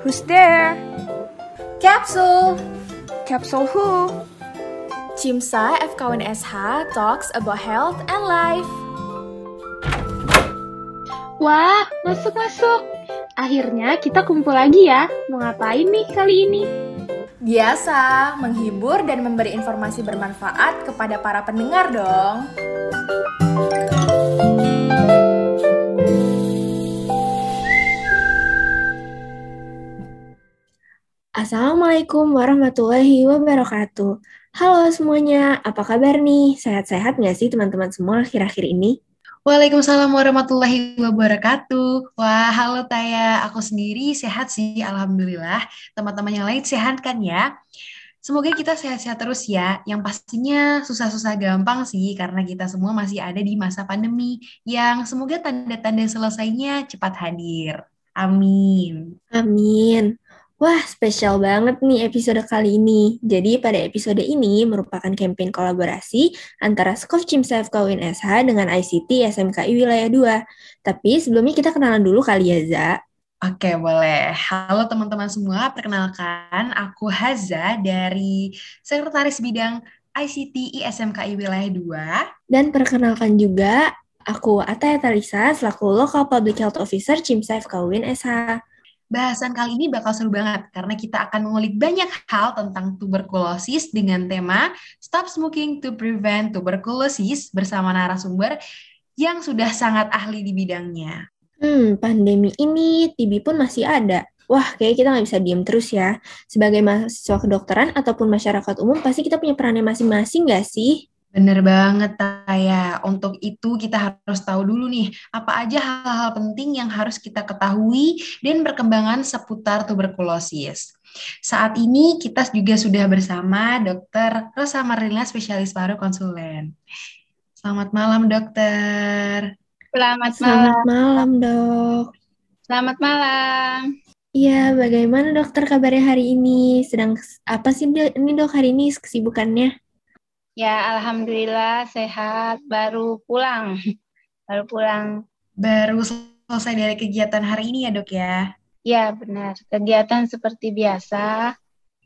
Who's there? Capsule Capsule who? Cimsa FKWN SH talks about health and life. Wah, masuk-masuk. Akhirnya kita kumpul lagi ya. Mau ngapain nih kali ini? Biasa, menghibur dan memberi informasi bermanfaat kepada para pendengar dong. Assalamualaikum warahmatullahi wabarakatuh. Halo semuanya, apa kabar nih? Sehat-sehat nggak sih teman-teman semua akhir-akhir ini? Waalaikumsalam warahmatullahi wabarakatuh. Wah, halo Taya. Aku sendiri sehat sih, Alhamdulillah. Teman-teman yang lain sehat kan ya? Semoga kita sehat-sehat terus ya. Yang pastinya susah-susah gampang sih, karena kita semua masih ada di masa pandemi. Yang semoga tanda-tanda selesainya cepat hadir. Amin. Amin. Wah, spesial banget nih episode kali ini. Jadi pada episode ini merupakan campaign kolaborasi antara Cimsa FKUIN SH dengan ICT SMKI Wilayah 2. Tapi sebelumnya kita kenalan dulu kali ya, Za. Oke, boleh. Halo teman-teman semua, perkenalkan aku Haza dari Sekretaris Bidang ICT ISMKI Wilayah 2. Dan perkenalkan juga aku Ataya Talisa selaku Local Public Health Officer Cimsa FKUIN SH. Bahasan kali ini bakal seru banget karena kita akan mengulik banyak hal tentang tuberkulosis dengan tema Stop Smoking to Prevent Tuberculosis bersama narasumber yang sudah sangat ahli di bidangnya. Hmm, pandemi ini TB pun masih ada. Wah, kayak kita nggak bisa diem terus ya. Sebagai mahasiswa kedokteran ataupun masyarakat umum, pasti kita punya perannya masing-masing nggak sih? Bener banget, Taya. Untuk itu kita harus tahu dulu nih, apa aja hal-hal penting yang harus kita ketahui dan perkembangan seputar tuberkulosis. Saat ini kita juga sudah bersama Dr. Rosa Marlina, spesialis paru konsulen. Selamat malam, dokter. Selamat, Selamat malam, dok. Selamat malam. Iya, bagaimana dokter kabarnya hari ini? Sedang apa sih ini dok hari ini kesibukannya? Ya, alhamdulillah sehat. Baru pulang. Baru pulang. Baru selesai dari kegiatan hari ini ya, Dok ya? Ya, benar. Kegiatan seperti biasa.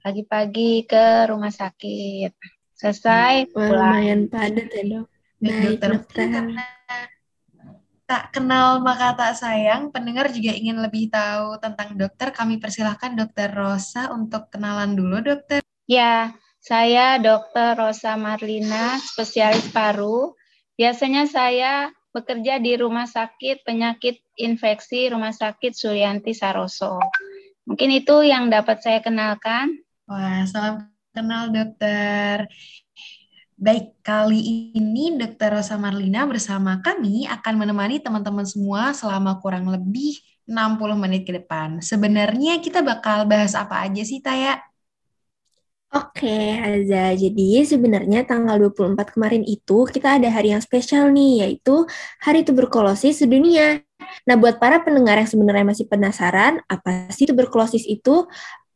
Pagi-pagi ke rumah sakit. Selesai Wah, pulang. lumayan padat ya, dok. Baik, dokter. dokter. Karena tak kenal maka tak sayang, pendengar juga ingin lebih tahu tentang dokter. Kami persilahkan dokter Rosa untuk kenalan dulu, dokter. Ya, saya Dr. Rosa Marlina, spesialis paru. Biasanya saya bekerja di Rumah Sakit Penyakit Infeksi Rumah Sakit Suryanti Saroso. Mungkin itu yang dapat saya kenalkan. Wah, salam kenal dokter. Baik, kali ini Dokter Rosa Marlina bersama kami akan menemani teman-teman semua selama kurang lebih 60 menit ke depan. Sebenarnya kita bakal bahas apa aja sih, Taya? Oke, Haza. Jadi sebenarnya tanggal 24 kemarin itu kita ada hari yang spesial nih, yaitu Hari Tuberkulosis Sedunia. Nah, buat para pendengar yang sebenarnya masih penasaran, apa sih tuberkulosis itu?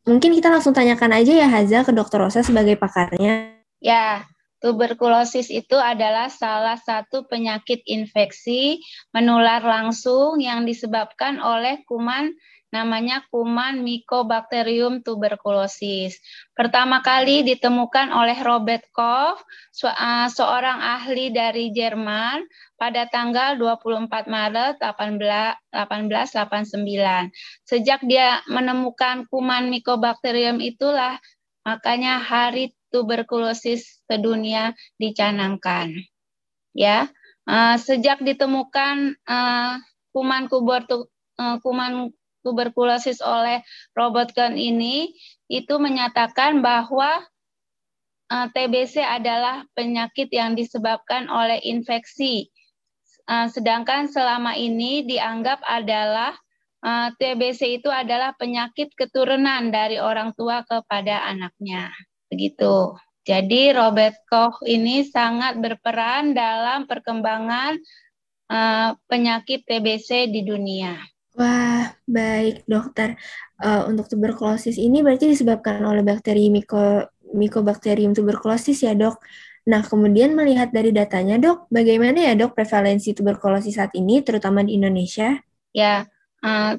Mungkin kita langsung tanyakan aja ya Haza ke Dokter Rosa sebagai pakarnya. Ya, tuberkulosis itu adalah salah satu penyakit infeksi menular langsung yang disebabkan oleh kuman namanya kuman Mycobacterium tuberculosis. Pertama kali ditemukan oleh Robert Koch, eh, seorang ahli dari Jerman pada tanggal 24 Maret 1889. Sejak dia menemukan kuman Mycobacterium itulah makanya Hari Tuberkulosis Sedunia dicanangkan. Ya, uh, sejak ditemukan uh, kuman kubur uh, kuman tuberkulosis oleh Robert Koch ini itu menyatakan bahwa uh, TBC adalah penyakit yang disebabkan oleh infeksi. Uh, sedangkan selama ini dianggap adalah uh, TBC itu adalah penyakit keturunan dari orang tua kepada anaknya. Begitu. Jadi Robert Koch ini sangat berperan dalam perkembangan penyakit TBC di dunia. Wah, baik dokter. Uh, untuk tuberkulosis ini berarti disebabkan oleh bakteri Myco Mycobacterium tuberculosis ya dok. Nah, kemudian melihat dari datanya dok, bagaimana ya dok prevalensi tuberkulosis saat ini, terutama di Indonesia? Ya, uh,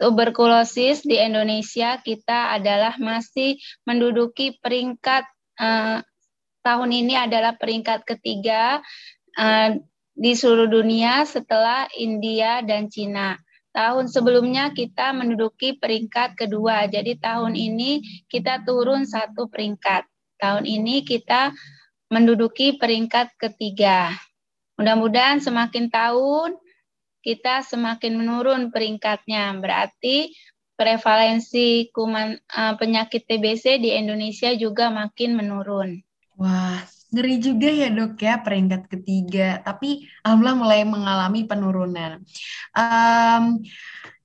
tuberkulosis di Indonesia kita adalah masih menduduki peringkat uh, tahun ini adalah peringkat ketiga uh, di seluruh dunia setelah India dan Cina. Tahun sebelumnya kita menduduki peringkat kedua, jadi tahun ini kita turun satu peringkat. Tahun ini kita menduduki peringkat ketiga. Mudah-mudahan semakin tahun kita semakin menurun peringkatnya. Berarti prevalensi kuman uh, penyakit TBC di Indonesia juga makin menurun. Wah, ngeri juga ya dok ya peringkat ketiga. Tapi alhamdulillah mulai mengalami penurunan. Um,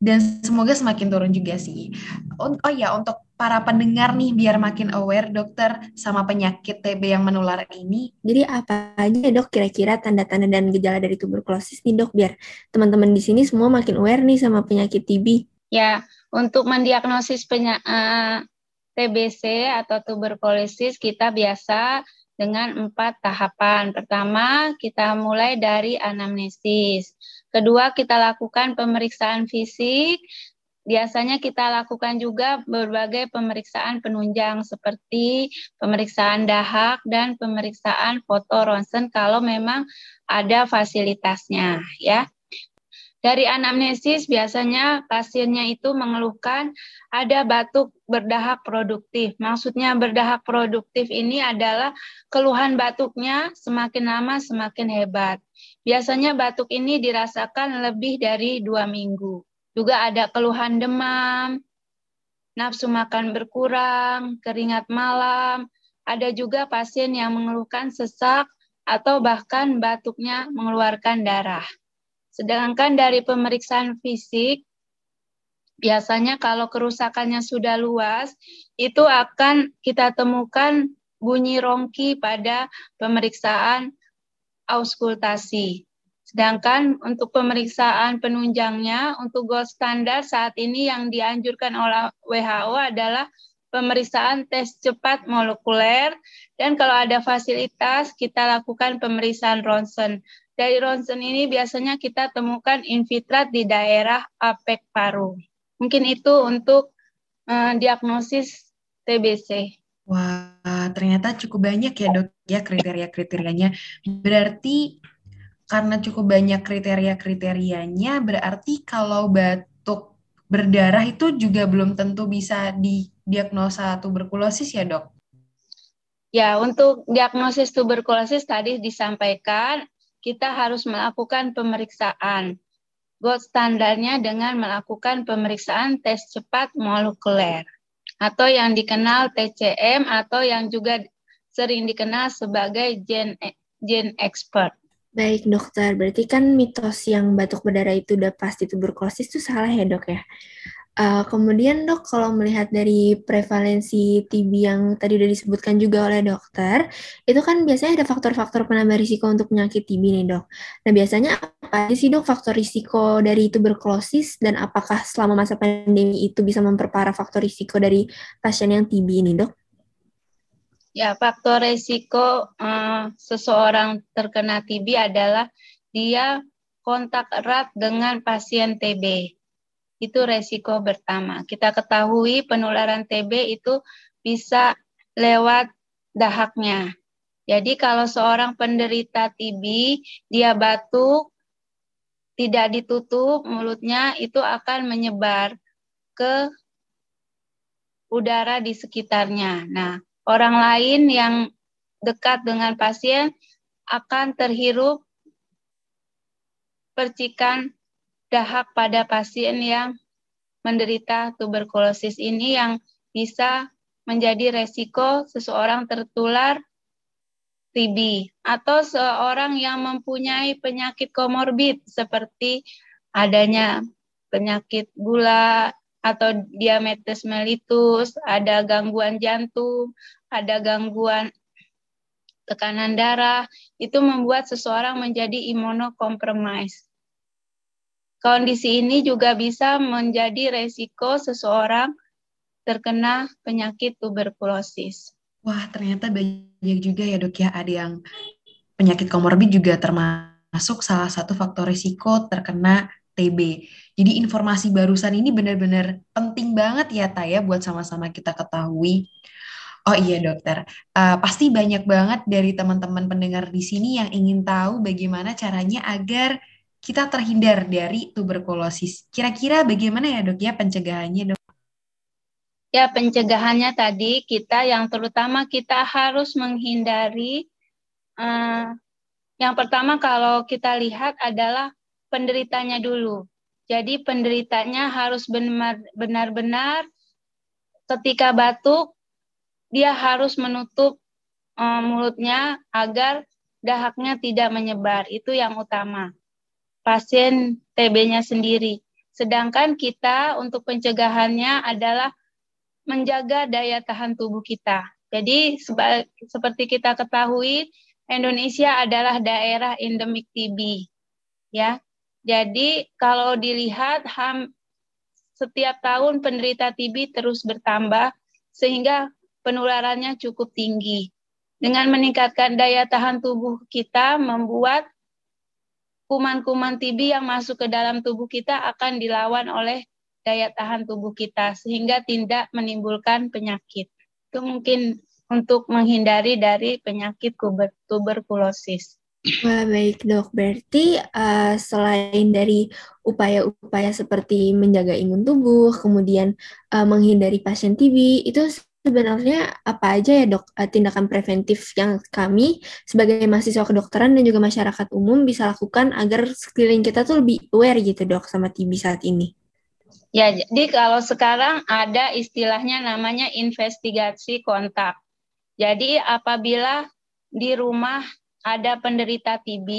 dan semoga semakin turun juga sih. Oh, oh ya, untuk para pendengar nih biar makin aware dokter sama penyakit TB yang menular ini. Jadi apa aja ya dok kira-kira tanda-tanda dan gejala dari tuberkulosis nih dok biar teman-teman di sini semua makin aware nih sama penyakit TB. Ya, untuk mendiagnosis penya uh, TBC atau tuberkulosis kita biasa dengan empat tahapan. Pertama, kita mulai dari anamnesis. Kedua, kita lakukan pemeriksaan fisik. Biasanya kita lakukan juga berbagai pemeriksaan penunjang seperti pemeriksaan dahak dan pemeriksaan foto ronsen kalau memang ada fasilitasnya ya. Dari anamnesis biasanya pasiennya itu mengeluhkan ada batuk berdahak produktif. Maksudnya berdahak produktif ini adalah keluhan batuknya semakin lama semakin hebat. Biasanya batuk ini dirasakan lebih dari dua minggu. Juga ada keluhan demam, nafsu makan berkurang, keringat malam. Ada juga pasien yang mengeluhkan sesak atau bahkan batuknya mengeluarkan darah. Sedangkan dari pemeriksaan fisik, biasanya kalau kerusakannya sudah luas, itu akan kita temukan bunyi rongki pada pemeriksaan auskultasi. Sedangkan untuk pemeriksaan penunjangnya, untuk gold standar saat ini yang dianjurkan oleh WHO adalah pemeriksaan tes cepat molekuler, dan kalau ada fasilitas, kita lakukan pemeriksaan ronsen. Dari ronsen ini biasanya kita temukan infiltrat di daerah apek paru. Mungkin itu untuk uh, diagnosis TBC. Wah, ternyata cukup banyak ya dok ya kriteria-kriterianya. Berarti karena cukup banyak kriteria-kriterianya, berarti kalau batuk berdarah itu juga belum tentu bisa didiagnosa tuberkulosis ya dok? Ya, untuk diagnosis tuberkulosis tadi disampaikan kita harus melakukan pemeriksaan. Gold standarnya dengan melakukan pemeriksaan tes cepat molekuler atau yang dikenal TCM atau yang juga sering dikenal sebagai gen gen expert. Baik dokter, berarti kan mitos yang batuk berdarah itu udah pasti tuberkulosis itu salah ya dok ya? Uh, kemudian dok, kalau melihat dari prevalensi TB yang tadi udah disebutkan juga oleh dokter, itu kan biasanya ada faktor-faktor penambah risiko untuk penyakit TB nih dok. Nah biasanya apa sih dok faktor risiko dari tuberkulosis dan apakah selama masa pandemi itu bisa memperparah faktor risiko dari pasien yang TB ini dok? Ya, faktor risiko uh, seseorang terkena TB adalah dia kontak erat dengan pasien TB itu resiko pertama. Kita ketahui penularan TB itu bisa lewat dahaknya. Jadi kalau seorang penderita TB, dia batuk, tidak ditutup mulutnya, itu akan menyebar ke udara di sekitarnya. Nah, orang lain yang dekat dengan pasien akan terhirup percikan dahak pada pasien yang menderita tuberkulosis ini yang bisa menjadi resiko seseorang tertular TB atau seorang yang mempunyai penyakit komorbid seperti adanya penyakit gula atau diabetes mellitus, ada gangguan jantung, ada gangguan tekanan darah, itu membuat seseorang menjadi imunokompromis. Kondisi ini juga bisa menjadi resiko seseorang terkena penyakit tuberkulosis. Wah, ternyata banyak juga ya dok ya, ada yang penyakit komorbid juga termasuk salah satu faktor risiko terkena TB. Jadi informasi barusan ini benar-benar penting banget ya Taya buat sama-sama kita ketahui. Oh iya dokter, uh, pasti banyak banget dari teman-teman pendengar di sini yang ingin tahu bagaimana caranya agar kita terhindar dari tuberkulosis. Kira-kira bagaimana ya dok ya pencegahannya dok? Ya pencegahannya tadi kita yang terutama kita harus menghindari uh, yang pertama kalau kita lihat adalah penderitanya dulu. Jadi penderitanya harus benar-benar ketika batuk dia harus menutup um, mulutnya agar dahaknya tidak menyebar. Itu yang utama. Pasien TB-nya sendiri. Sedangkan kita untuk pencegahannya adalah menjaga daya tahan tubuh kita. Jadi seperti kita ketahui Indonesia adalah daerah endemik TB. Ya. Jadi kalau dilihat ham, setiap tahun penderita TB terus bertambah sehingga penularannya cukup tinggi. Dengan meningkatkan daya tahan tubuh kita membuat kuman-kuman TB yang masuk ke dalam tubuh kita akan dilawan oleh daya tahan tubuh kita sehingga tidak menimbulkan penyakit. Itu mungkin untuk menghindari dari penyakit tuberkulosis. Wah, baik dok. Berarti uh, selain dari upaya-upaya seperti menjaga imun tubuh, kemudian uh, menghindari pasien TB, itu sebenarnya apa aja ya dok eh, tindakan preventif yang kami sebagai mahasiswa kedokteran dan juga masyarakat umum bisa lakukan agar sekeliling kita tuh lebih aware gitu dok sama TB saat ini? Ya, jadi kalau sekarang ada istilahnya namanya investigasi kontak. Jadi apabila di rumah ada penderita TB,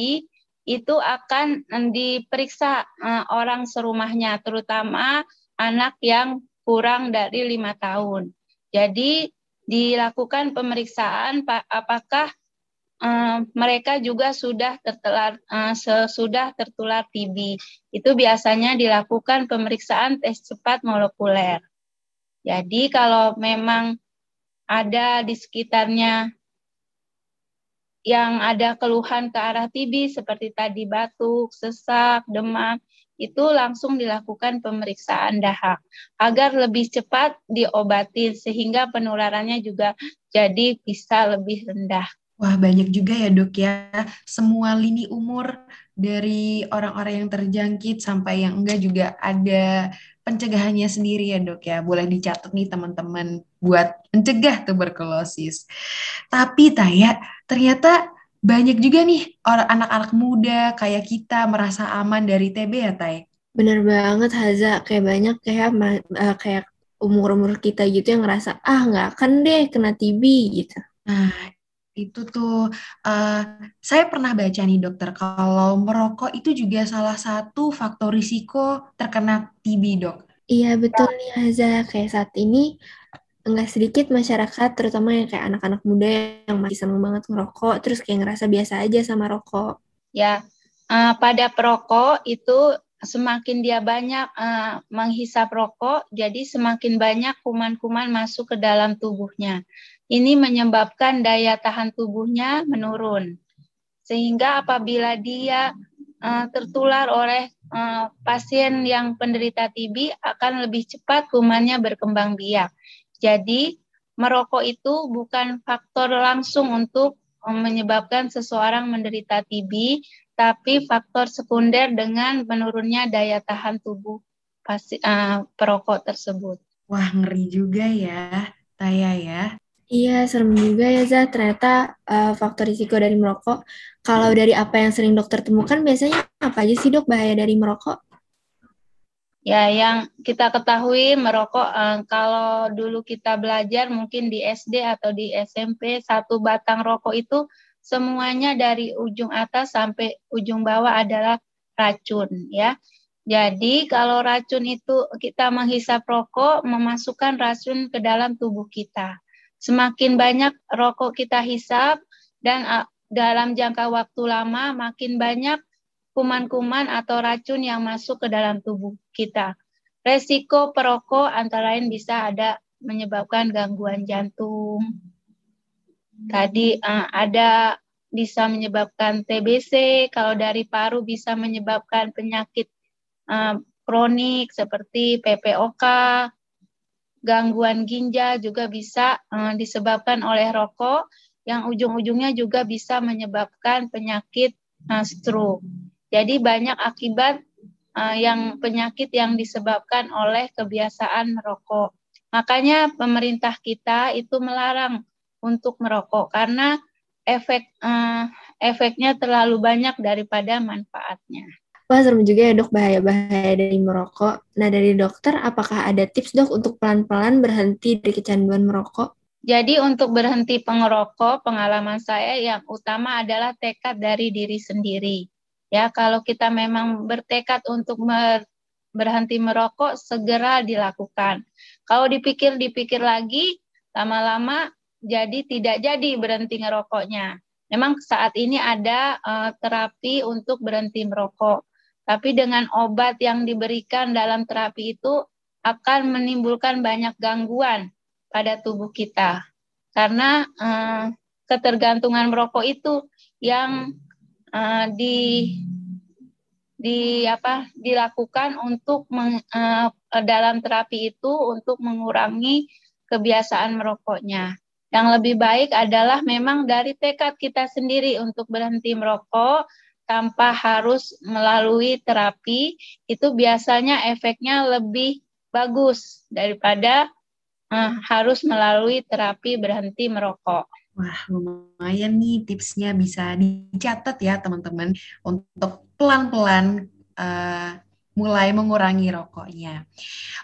itu akan diperiksa uh, orang serumahnya, terutama anak yang kurang dari lima tahun. Jadi dilakukan pemeriksaan apakah um, mereka juga sudah tertular uh, sudah tertular TB. Itu biasanya dilakukan pemeriksaan tes cepat molekuler. Jadi kalau memang ada di sekitarnya yang ada keluhan ke arah TB seperti tadi batuk, sesak, demam, itu langsung dilakukan pemeriksaan dahak agar lebih cepat diobati sehingga penularannya juga jadi bisa lebih rendah. Wah, banyak juga ya dok ya. Semua lini umur dari orang-orang yang terjangkit sampai yang enggak juga ada pencegahannya sendiri ya dok ya. Boleh dicatat nih teman-teman buat mencegah tuberkulosis. Tapi Taya, ternyata banyak juga nih orang anak-anak muda kayak kita merasa aman dari TB ya, Tay? Bener banget, Haza. Kayak banyak kayak uh, kayak umur-umur kita gitu yang ngerasa, ah nggak akan deh kena TB gitu. Nah, itu tuh uh, saya pernah baca nih dokter kalau merokok itu juga salah satu faktor risiko terkena TB dok. Iya betul nih Haza kayak saat ini nggak sedikit masyarakat terutama yang kayak anak-anak muda yang masih seneng banget ngerokok terus kayak ngerasa biasa aja sama rokok. Ya, uh, pada perokok itu semakin dia banyak uh, menghisap rokok, jadi semakin banyak kuman-kuman masuk ke dalam tubuhnya. Ini menyebabkan daya tahan tubuhnya menurun. Sehingga apabila dia uh, tertular oleh uh, pasien yang penderita TB akan lebih cepat kumannya berkembang biak. Jadi merokok itu bukan faktor langsung untuk menyebabkan seseorang menderita TB, tapi faktor sekunder dengan menurunnya daya tahan tubuh pasti, uh, perokok tersebut. Wah, ngeri juga ya, Taya ya. Iya, serem juga ya, Zah. Ternyata uh, faktor risiko dari merokok. Kalau dari apa yang sering dokter temukan, biasanya apa aja sih dok bahaya dari merokok? Ya, yang kita ketahui merokok eh, kalau dulu kita belajar mungkin di SD atau di SMP satu batang rokok itu semuanya dari ujung atas sampai ujung bawah adalah racun ya. Jadi kalau racun itu kita menghisap rokok memasukkan racun ke dalam tubuh kita. Semakin banyak rokok kita hisap dan uh, dalam jangka waktu lama makin banyak kuman-kuman atau racun yang masuk ke dalam tubuh kita. Resiko perokok antara lain bisa ada menyebabkan gangguan jantung. Tadi uh, ada bisa menyebabkan TBC, kalau dari paru bisa menyebabkan penyakit uh, kronik seperti PPOK, gangguan ginjal juga bisa uh, disebabkan oleh rokok yang ujung-ujungnya juga bisa menyebabkan penyakit uh, stroke. Jadi banyak akibat uh, yang penyakit yang disebabkan oleh kebiasaan merokok. Makanya pemerintah kita itu melarang untuk merokok karena efek uh, efeknya terlalu banyak daripada manfaatnya. Wah, serem juga ya dok bahaya-bahaya dari merokok. Nah, dari dokter, apakah ada tips dok untuk pelan-pelan berhenti dari kecanduan merokok? Jadi untuk berhenti pengerokok, pengalaman saya yang utama adalah tekad dari diri sendiri. Ya, kalau kita memang bertekad untuk berhenti merokok, segera dilakukan. Kalau dipikir-dipikir lagi, lama-lama jadi tidak jadi berhenti ngerokoknya. Memang saat ini ada uh, terapi untuk berhenti merokok. Tapi dengan obat yang diberikan dalam terapi itu akan menimbulkan banyak gangguan pada tubuh kita. Karena eh, ketergantungan merokok itu yang eh, di di apa dilakukan untuk meng, eh, dalam terapi itu untuk mengurangi kebiasaan merokoknya. Yang lebih baik adalah memang dari tekad kita sendiri untuk berhenti merokok tanpa harus melalui terapi itu biasanya efeknya lebih bagus daripada uh, harus melalui terapi berhenti merokok. Wah, lumayan nih tipsnya bisa dicatat ya teman-teman untuk pelan-pelan uh, mulai mengurangi rokoknya.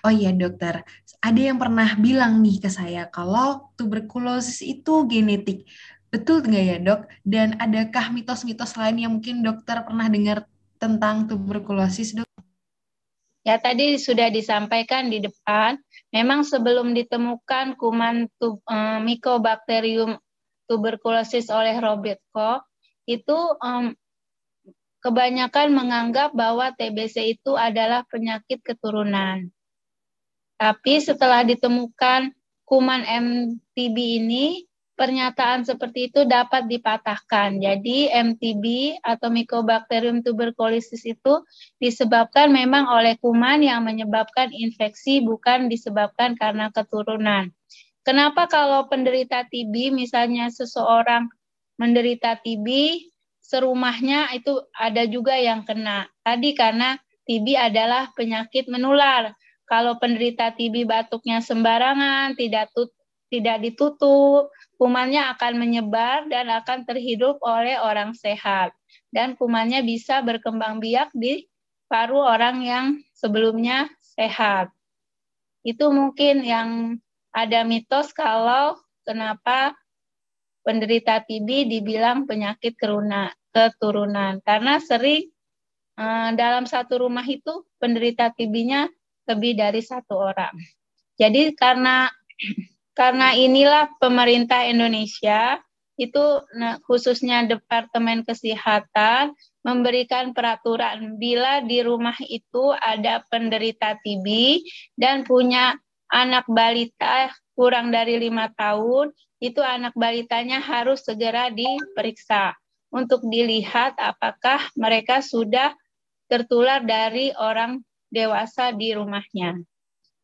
Oh iya dokter, ada yang pernah bilang nih ke saya kalau tuberkulosis itu genetik. Betul nggak ya dok? Dan adakah mitos-mitos lain yang mungkin dokter pernah dengar tentang tuberkulosis dok? Ya tadi sudah disampaikan di depan, memang sebelum ditemukan kuman tub, um, Mycobacterium tuberculosis oleh Robert Koch, itu um, kebanyakan menganggap bahwa TBC itu adalah penyakit keturunan. Tapi setelah ditemukan kuman MTB ini, pernyataan seperti itu dapat dipatahkan. Jadi MTB atau Mycobacterium tuberculosis itu disebabkan memang oleh kuman yang menyebabkan infeksi bukan disebabkan karena keturunan. Kenapa kalau penderita TB misalnya seseorang menderita TB serumahnya itu ada juga yang kena. Tadi karena TB adalah penyakit menular. Kalau penderita TB batuknya sembarangan, tidak tut tidak ditutup, kumannya akan menyebar dan akan terhidup oleh orang sehat. Dan kumannya bisa berkembang biak di paru orang yang sebelumnya sehat. Itu mungkin yang ada mitos kalau kenapa penderita TB dibilang penyakit keruna, keturunan. Karena sering eh, dalam satu rumah itu penderita TB-nya lebih dari satu orang. Jadi karena karena inilah pemerintah Indonesia itu nah, khususnya Departemen Kesehatan memberikan peraturan bila di rumah itu ada penderita TB dan punya anak balita kurang dari lima tahun, itu anak balitanya harus segera diperiksa untuk dilihat apakah mereka sudah tertular dari orang dewasa di rumahnya.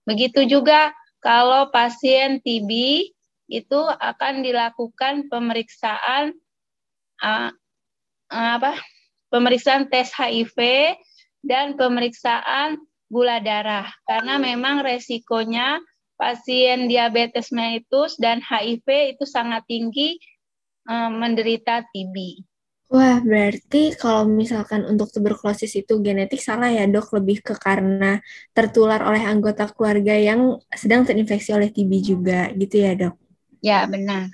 Begitu juga kalau pasien TB itu akan dilakukan pemeriksaan uh, apa? Pemeriksaan tes HIV dan pemeriksaan gula darah karena memang resikonya pasien diabetes mellitus dan HIV itu sangat tinggi uh, menderita TB. Wah, berarti kalau misalkan untuk tuberkulosis itu genetik salah ya dok, lebih ke karena tertular oleh anggota keluarga yang sedang terinfeksi oleh TB juga, gitu ya dok? Ya, benar.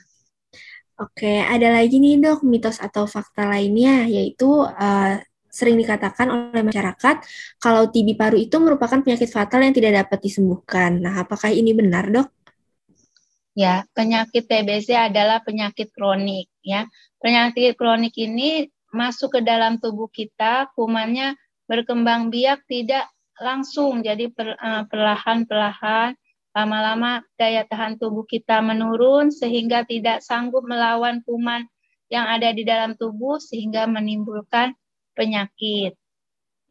Oke, ada lagi nih dok, mitos atau fakta lainnya, yaitu uh, sering dikatakan oleh masyarakat kalau TB paru itu merupakan penyakit fatal yang tidak dapat disembuhkan. Nah, apakah ini benar dok? Ya, penyakit TBC adalah penyakit kronik ya. Penyakit kronik ini masuk ke dalam tubuh kita, kumannya berkembang biak tidak langsung, jadi eh, perlahan-perlahan lama-lama daya tahan tubuh kita menurun sehingga tidak sanggup melawan kuman yang ada di dalam tubuh sehingga menimbulkan penyakit.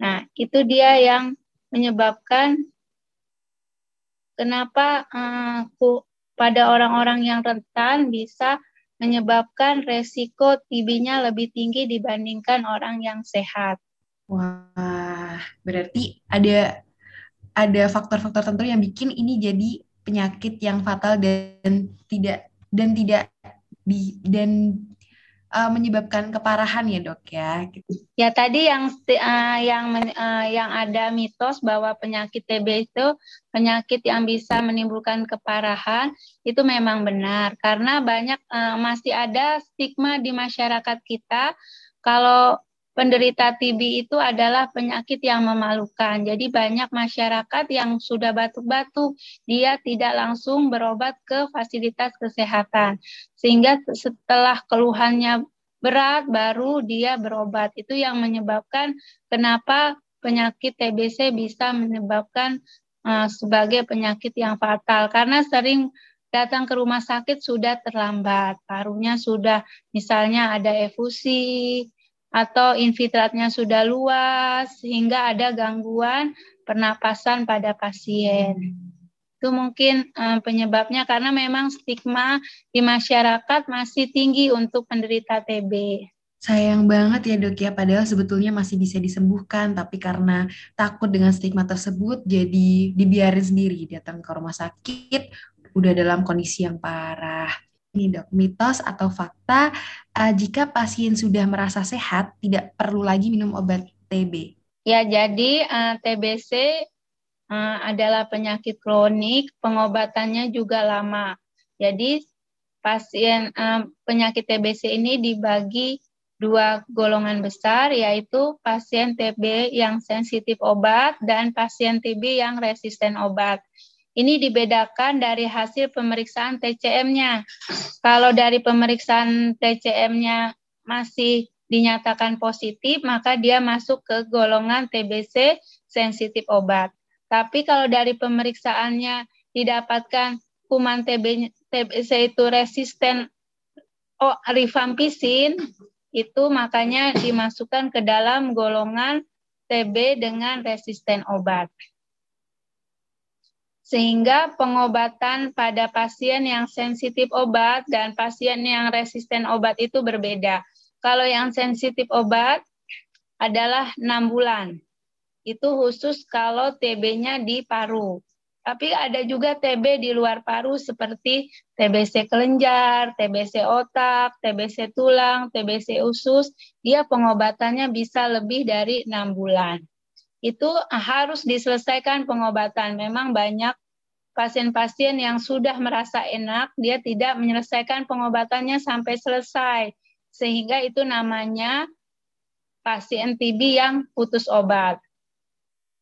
Nah, itu dia yang menyebabkan kenapa uh, pada orang-orang yang rentan bisa menyebabkan resiko TB-nya lebih tinggi dibandingkan orang yang sehat. Wah, berarti ada ada faktor-faktor tertentu yang bikin ini jadi penyakit yang fatal dan tidak dan tidak di dan uh, menyebabkan keparahan ya dok ya. Gitu. Ya tadi yang uh, yang uh, yang ada mitos bahwa penyakit TB itu penyakit yang bisa menimbulkan keparahan itu memang benar karena banyak uh, masih ada stigma di masyarakat kita kalau penderita TB itu adalah penyakit yang memalukan. Jadi banyak masyarakat yang sudah batuk-batuk, dia tidak langsung berobat ke fasilitas kesehatan. Sehingga setelah keluhannya berat baru dia berobat. Itu yang menyebabkan kenapa penyakit TBC bisa menyebabkan uh, sebagai penyakit yang fatal karena sering datang ke rumah sakit sudah terlambat. Parunya sudah misalnya ada efusi, atau infiltratnya sudah luas sehingga ada gangguan pernapasan pada pasien. Itu mungkin um, penyebabnya karena memang stigma di masyarakat masih tinggi untuk penderita TB. Sayang banget ya dok ya, padahal sebetulnya masih bisa disembuhkan, tapi karena takut dengan stigma tersebut, jadi dibiarin sendiri datang ke rumah sakit, udah dalam kondisi yang parah. Ini dok, mitos atau fakta uh, jika pasien sudah merasa sehat tidak perlu lagi minum obat TB. Ya, jadi uh, eh, TBC uh, eh, adalah penyakit kronik, pengobatannya juga lama. Jadi pasien uh, penyakit TBC ini dibagi dua golongan besar yaitu pasien TB yang sensitif obat dan pasien TB yang resisten obat. Ini dibedakan dari hasil pemeriksaan TCM-nya. Kalau dari pemeriksaan TCM-nya masih dinyatakan positif, maka dia masuk ke golongan TBC sensitif obat. Tapi kalau dari pemeriksaannya didapatkan kuman TB, TBC itu resisten oh, rifampicin, itu makanya dimasukkan ke dalam golongan TB dengan resisten obat sehingga pengobatan pada pasien yang sensitif obat dan pasien yang resisten obat itu berbeda. Kalau yang sensitif obat adalah enam bulan. Itu khusus kalau TB-nya di paru. Tapi ada juga TB di luar paru seperti TBC kelenjar, TBC otak, TBC tulang, TBC usus. Dia pengobatannya bisa lebih dari enam bulan itu harus diselesaikan pengobatan. Memang banyak pasien-pasien yang sudah merasa enak, dia tidak menyelesaikan pengobatannya sampai selesai. Sehingga itu namanya pasien TB yang putus obat.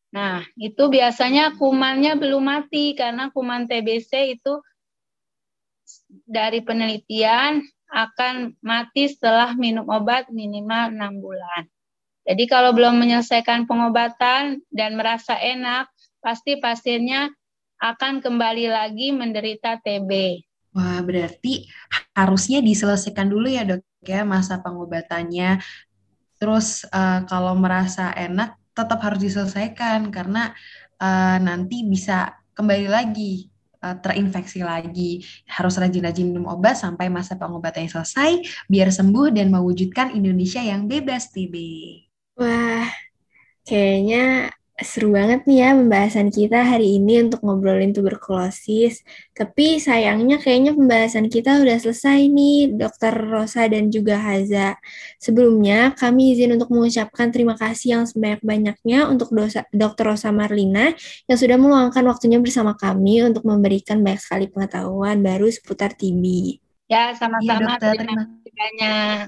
Nah, itu biasanya kumannya belum mati karena kuman TBC itu dari penelitian akan mati setelah minum obat minimal enam bulan. Jadi kalau belum menyelesaikan pengobatan dan merasa enak, pasti pasiennya akan kembali lagi menderita TB. Wah, berarti harusnya diselesaikan dulu ya dok ya masa pengobatannya. Terus uh, kalau merasa enak tetap harus diselesaikan karena uh, nanti bisa kembali lagi uh, terinfeksi lagi. Harus rajin-rajin minum obat sampai masa pengobatannya selesai biar sembuh dan mewujudkan Indonesia yang bebas TB. Wah, kayaknya seru banget nih ya pembahasan kita hari ini untuk ngobrolin tuberkulosis. Tapi sayangnya kayaknya pembahasan kita udah selesai nih, Dokter Rosa dan juga Haza. Sebelumnya, kami izin untuk mengucapkan terima kasih yang sebanyak-banyaknya untuk dosa, Dokter Rosa Marlina yang sudah meluangkan waktunya bersama kami untuk memberikan banyak sekali pengetahuan baru seputar TB. Ya, sama-sama. Ya, terima kasih banyak.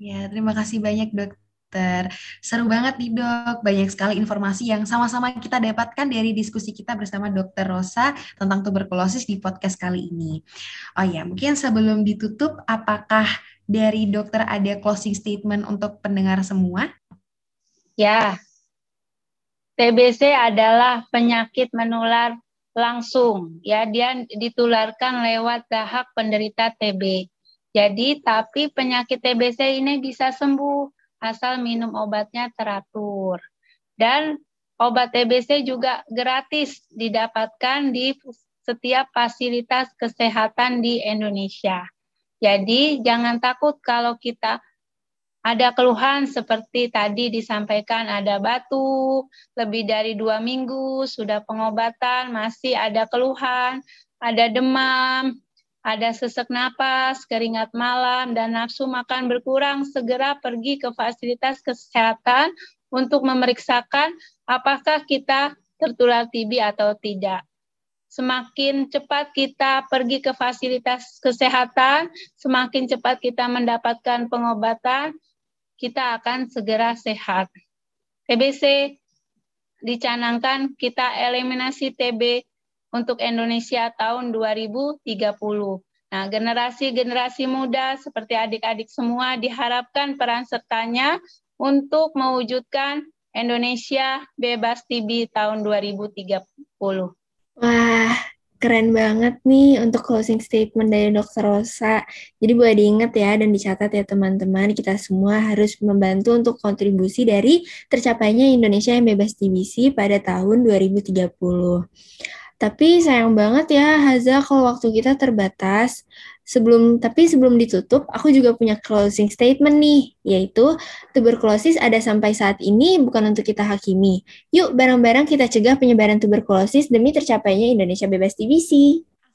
Ya, terima kasih banyak, Dok dokter. Seru banget nih dok, banyak sekali informasi yang sama-sama kita dapatkan dari diskusi kita bersama dokter Rosa tentang tuberkulosis di podcast kali ini. Oh ya, mungkin sebelum ditutup, apakah dari dokter ada closing statement untuk pendengar semua? Ya, TBC adalah penyakit menular langsung ya dia ditularkan lewat dahak penderita TB. Jadi tapi penyakit TBC ini bisa sembuh asal minum obatnya teratur. Dan obat TBC juga gratis didapatkan di setiap fasilitas kesehatan di Indonesia. Jadi jangan takut kalau kita ada keluhan seperti tadi disampaikan ada batuk, lebih dari dua minggu, sudah pengobatan, masih ada keluhan, ada demam, ada sesak napas, keringat malam, dan nafsu makan berkurang, segera pergi ke fasilitas kesehatan untuk memeriksakan apakah kita tertular TB atau tidak. Semakin cepat kita pergi ke fasilitas kesehatan, semakin cepat kita mendapatkan pengobatan, kita akan segera sehat. TBC dicanangkan kita eliminasi TB untuk Indonesia tahun 2030. Nah, generasi-generasi muda seperti adik-adik semua diharapkan peran sertanya untuk mewujudkan Indonesia bebas TB tahun 2030. Wah, Keren banget nih untuk closing statement dari Dr. Rosa. Jadi boleh diingat ya dan dicatat ya teman-teman, kita semua harus membantu untuk kontribusi dari tercapainya Indonesia yang bebas TBC pada tahun 2030. Tapi sayang banget ya Haza kalau waktu kita terbatas. Sebelum tapi sebelum ditutup, aku juga punya closing statement nih, yaitu tuberkulosis ada sampai saat ini bukan untuk kita hakimi. Yuk bareng-bareng kita cegah penyebaran tuberkulosis demi tercapainya Indonesia bebas TBC.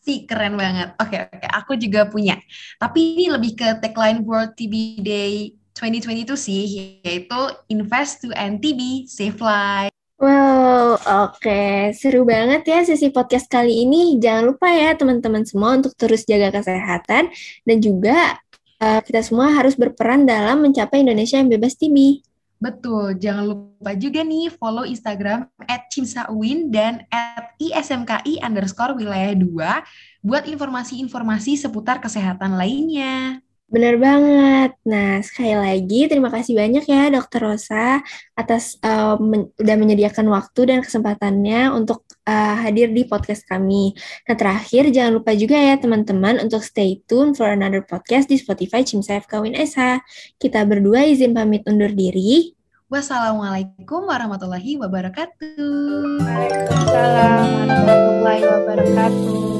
Sih, keren banget. Oke, oke, aku juga punya. Tapi ini lebih ke tagline World TB Day 2022 sih, yaitu Invest to End TB, Save Life. Wow, oke. Seru banget ya sesi podcast kali ini. Jangan lupa ya teman-teman semua untuk terus jaga kesehatan dan juga uh, kita semua harus berperan dalam mencapai Indonesia yang bebas TB. Betul, jangan lupa juga nih follow Instagram at Cimsauin dan at ISMKI underscore wilayah 2 buat informasi-informasi seputar kesehatan lainnya. Benar banget. Nah, sekali lagi terima kasih banyak ya Dokter Rosa atas uh, men udah menyediakan waktu dan kesempatannya untuk uh, hadir di podcast kami. Nah, terakhir jangan lupa juga ya teman-teman untuk stay tune for another podcast di Spotify Cimsaf Kawin SH. Kita berdua izin pamit undur diri. Wassalamualaikum warahmatullahi wabarakatuh. Waalaikumsalam warahmatullahi wabarakatuh.